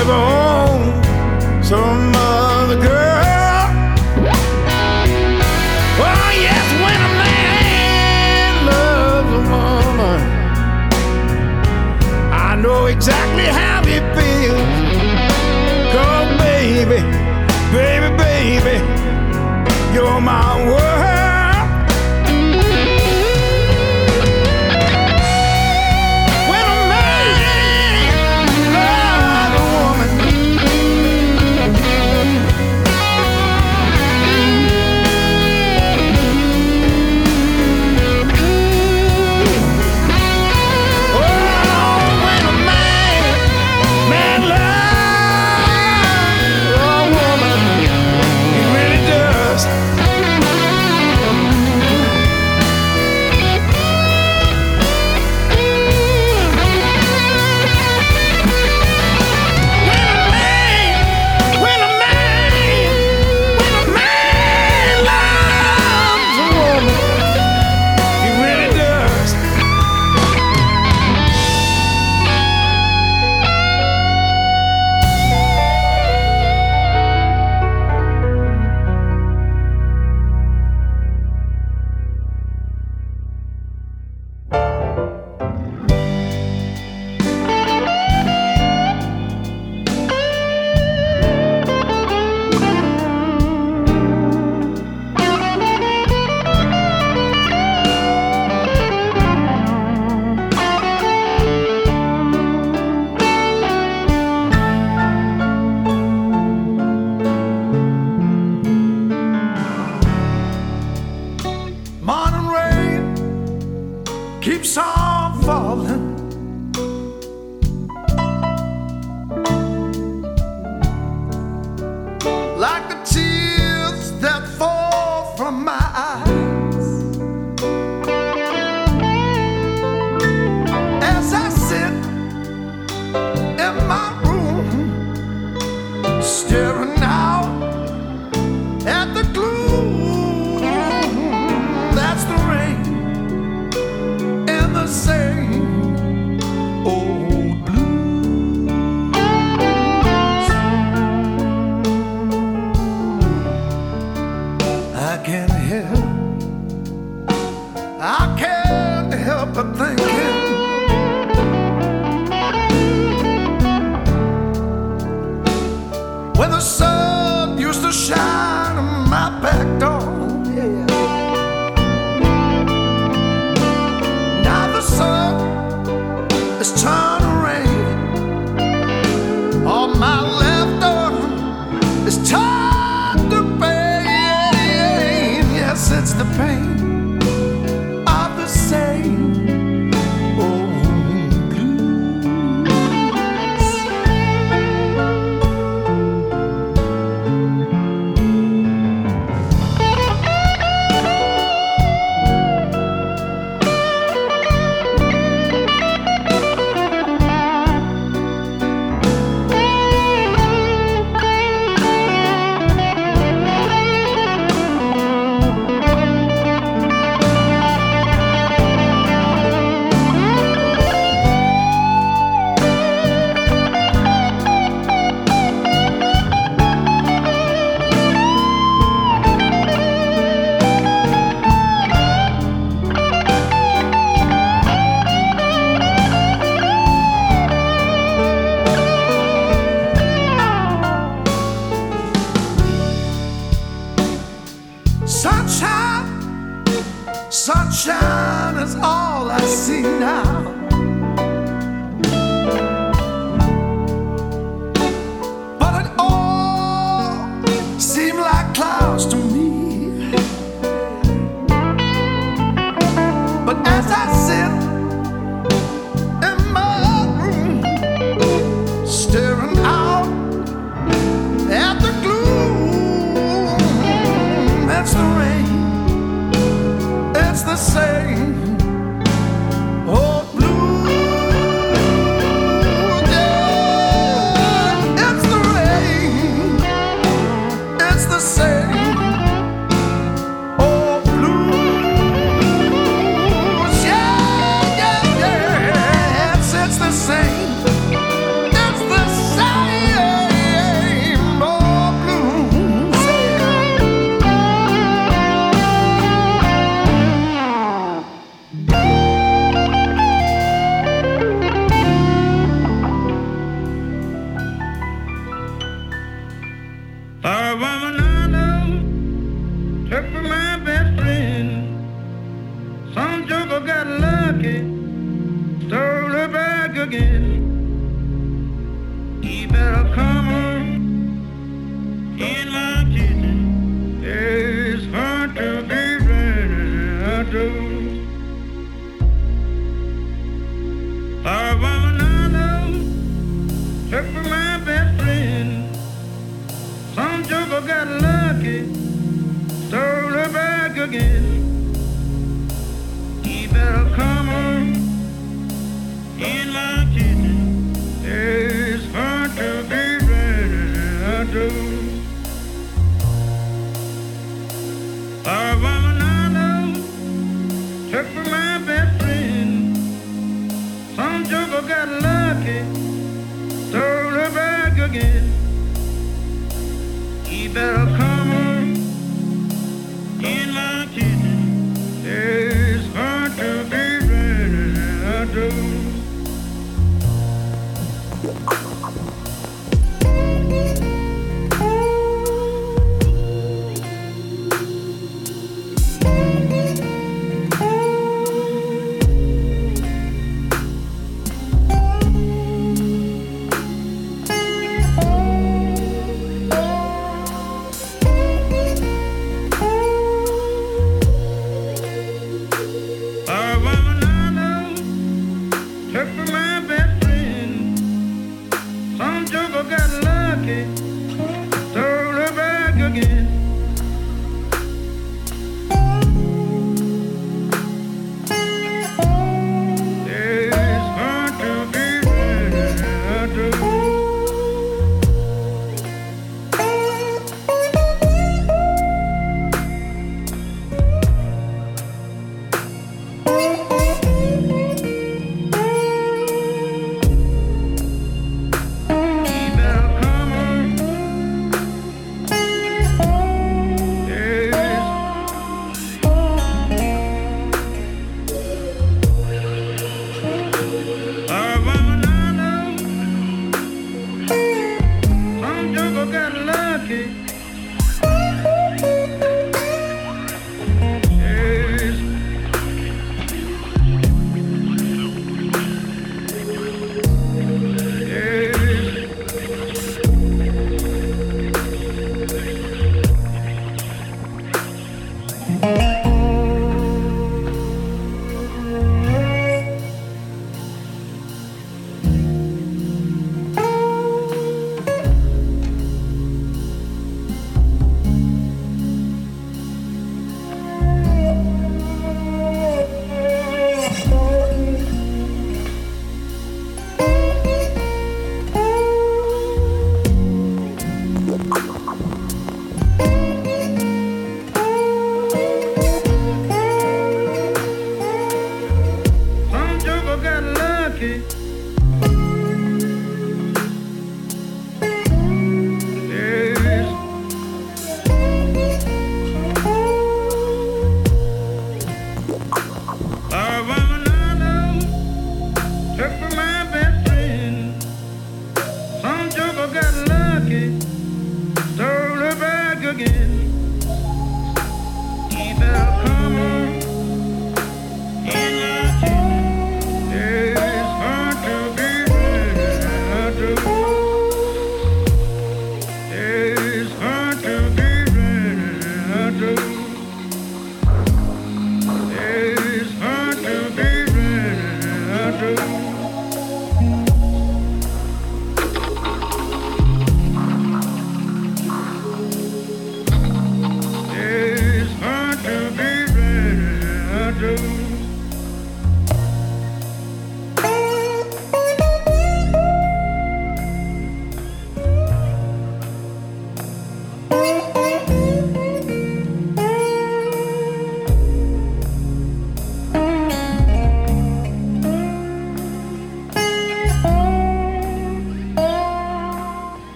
ever own some other girl. Oh, yes, when a man loves a woman, I know exactly how it feels. Oh baby, baby, baby, you're my world.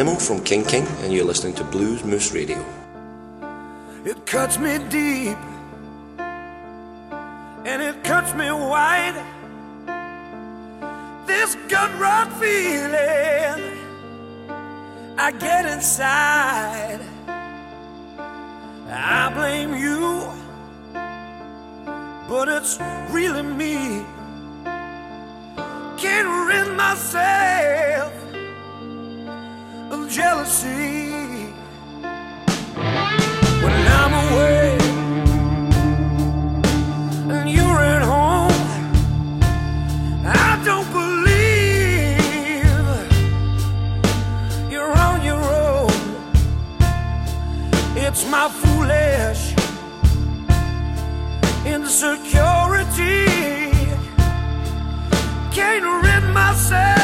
Nimmo from King King, and you're listening to Blues Moose Radio. It cuts me deep, and it cuts me wide. This gut rot feeling I get inside. I blame you, but it's really me. Can't rid myself jealousy when I'm away and you're at home. I don't believe you're on your own. It's my foolish insecurity. Can't rid myself.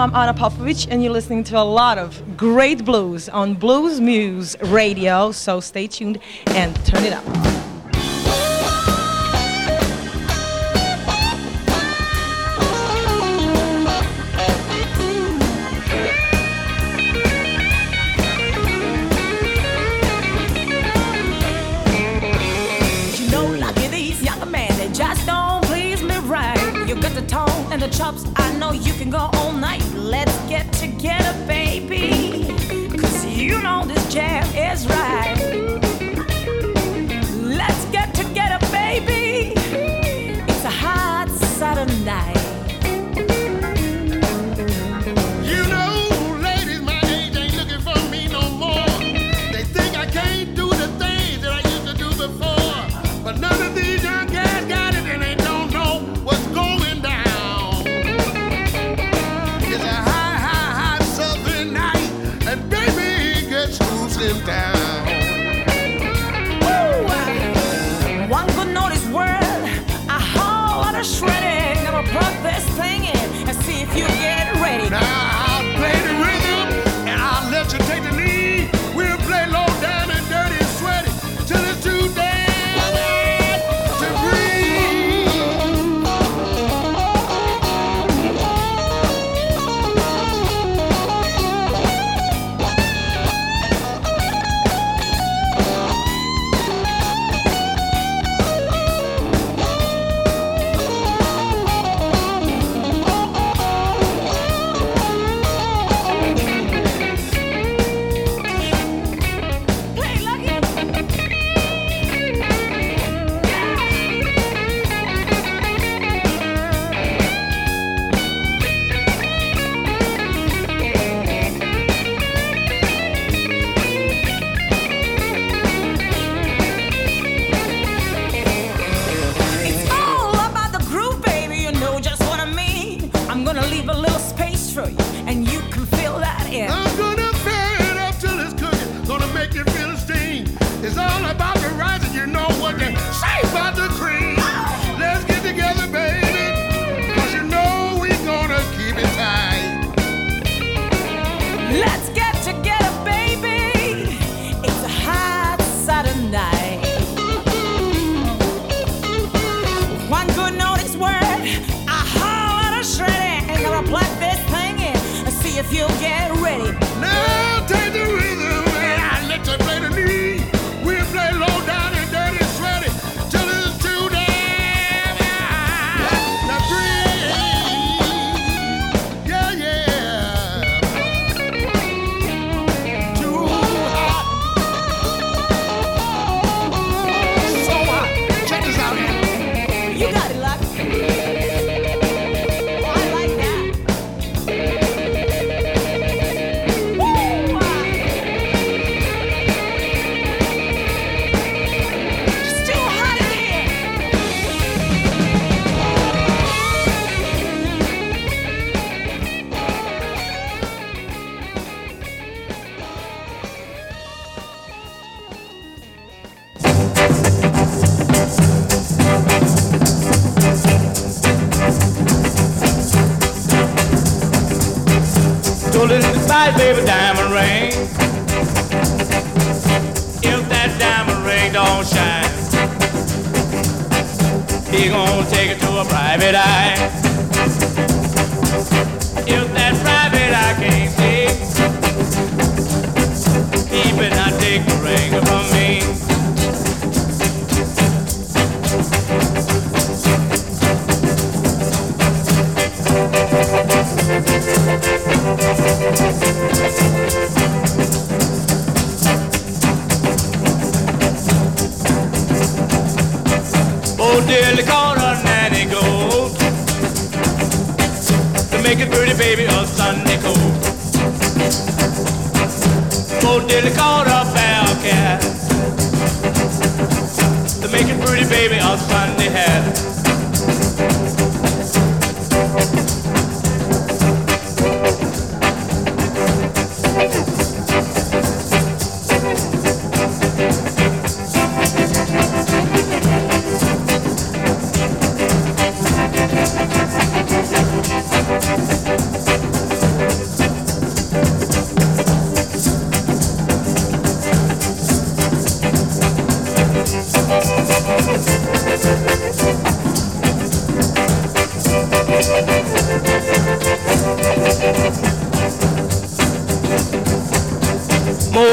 I'm Ana Popovic, and you're listening to a lot of great blues on Blues Moose Radio. So stay tuned and turn it up.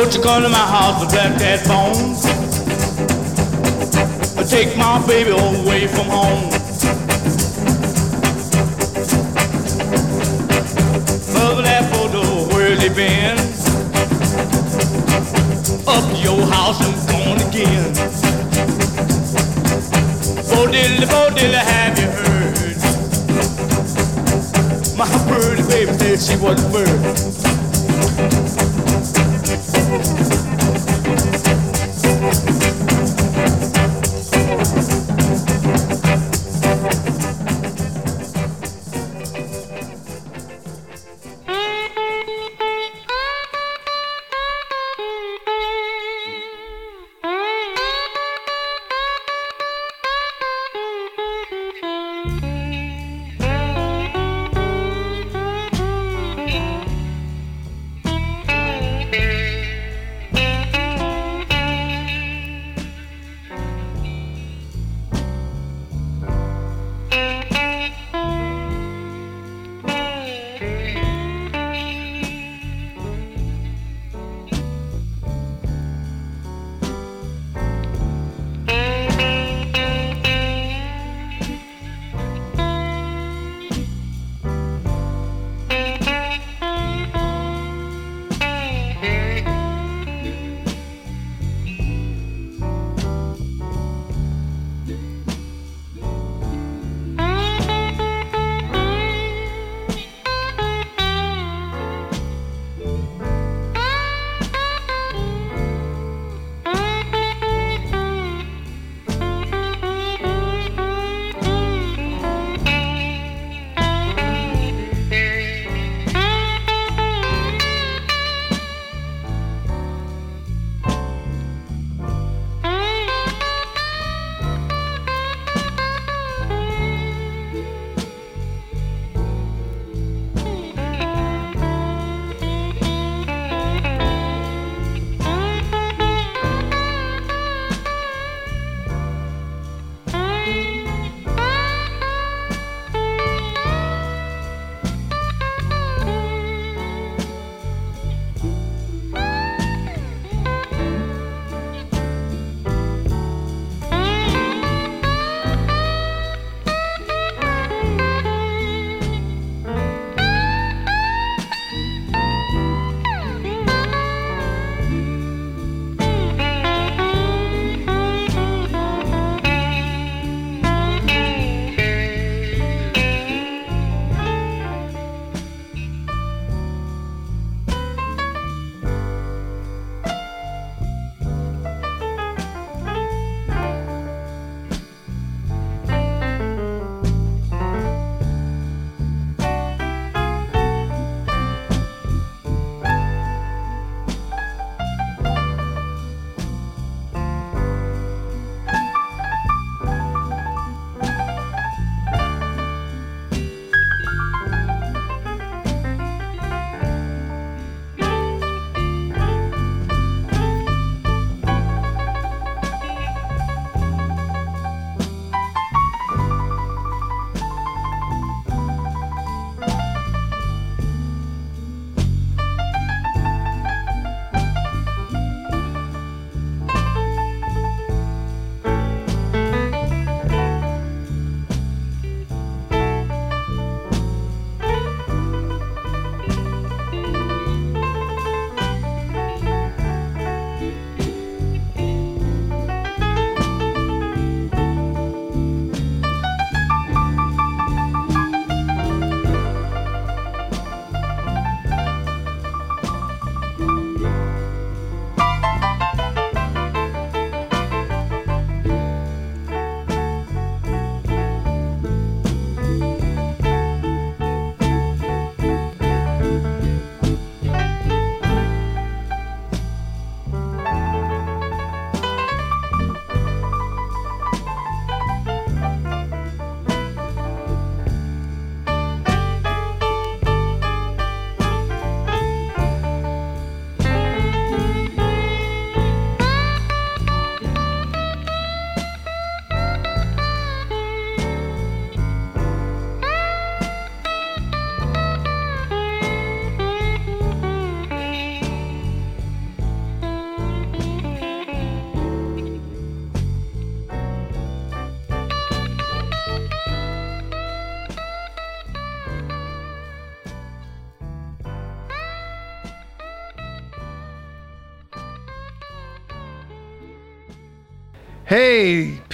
Don't you come to my house with black cat bones. Take my baby away from home. Mother, that photo, where's he been? Up to your house and gone again. Oh, Bo Diddley, Bo oh, Diddley, have you heard? My pretty baby said she was a bird.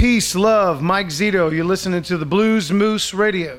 Peace, love. Mike Zito, you're listening to the Blues Moose Radio.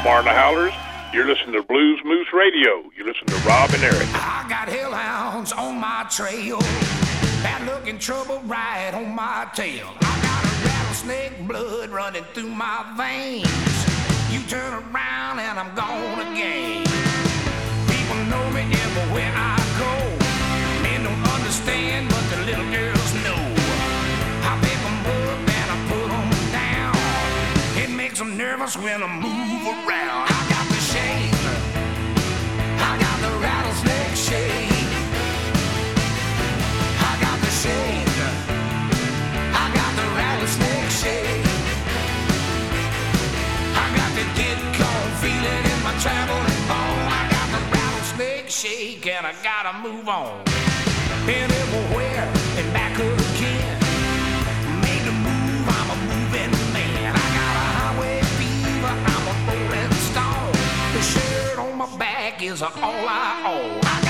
Omar and the Howlers. You're listening to Blues Moose Radio. You listen to Rob and Eric. I got hellhounds on my trail. Bad looking trouble right on my tail. I got a rattlesnake blood running through my veins. You turn around and I'm gone again. nervous when I move around. I got the shame. I got the rattlesnake shame. I got the shame. I got the rattlesnake shame. I got the get gone feeling in my traveling bone. Oh, I got the rattlesnake shake and I gotta move on. anywhere. is all I own.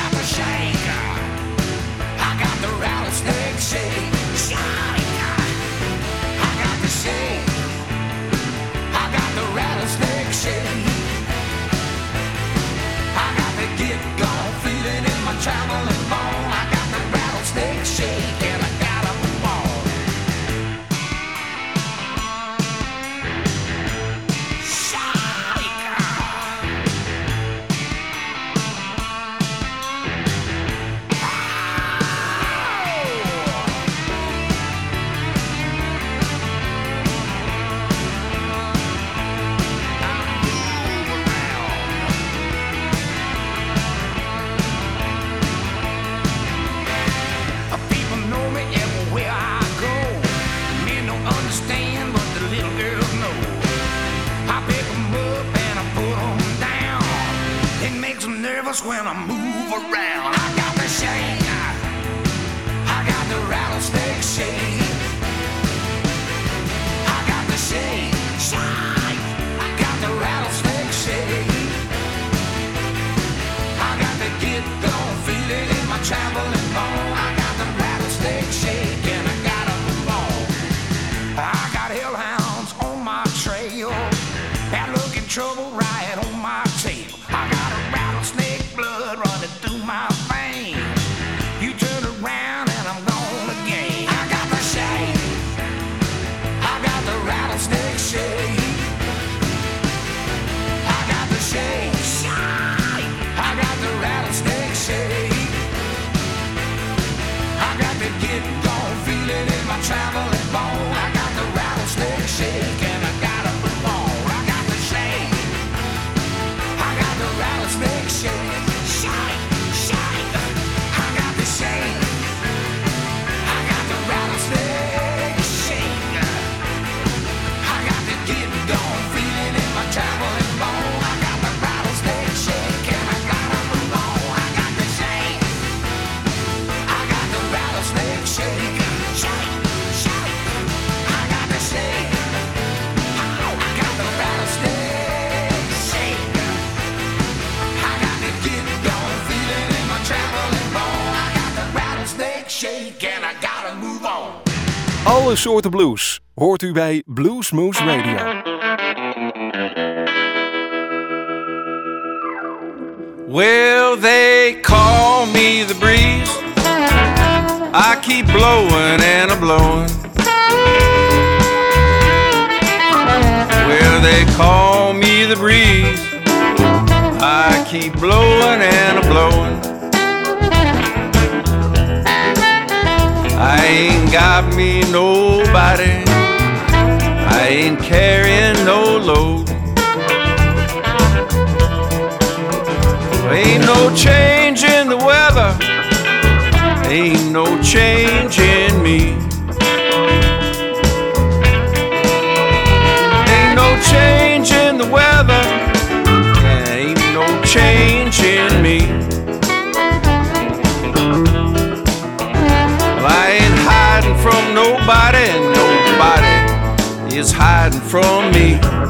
alle soorten blues hoort u bij Blues Moose Radio. Well, they call me the breeze. I keep blowing and I'm blowing. Well, they call me the breeze. I keep blowing and I'm blowing. got me nobody. I ain't carrying no load. Ain't no change in the weather. Ain't no change in me. Ain't no change in the weather. Ain't no change. is hiding from me.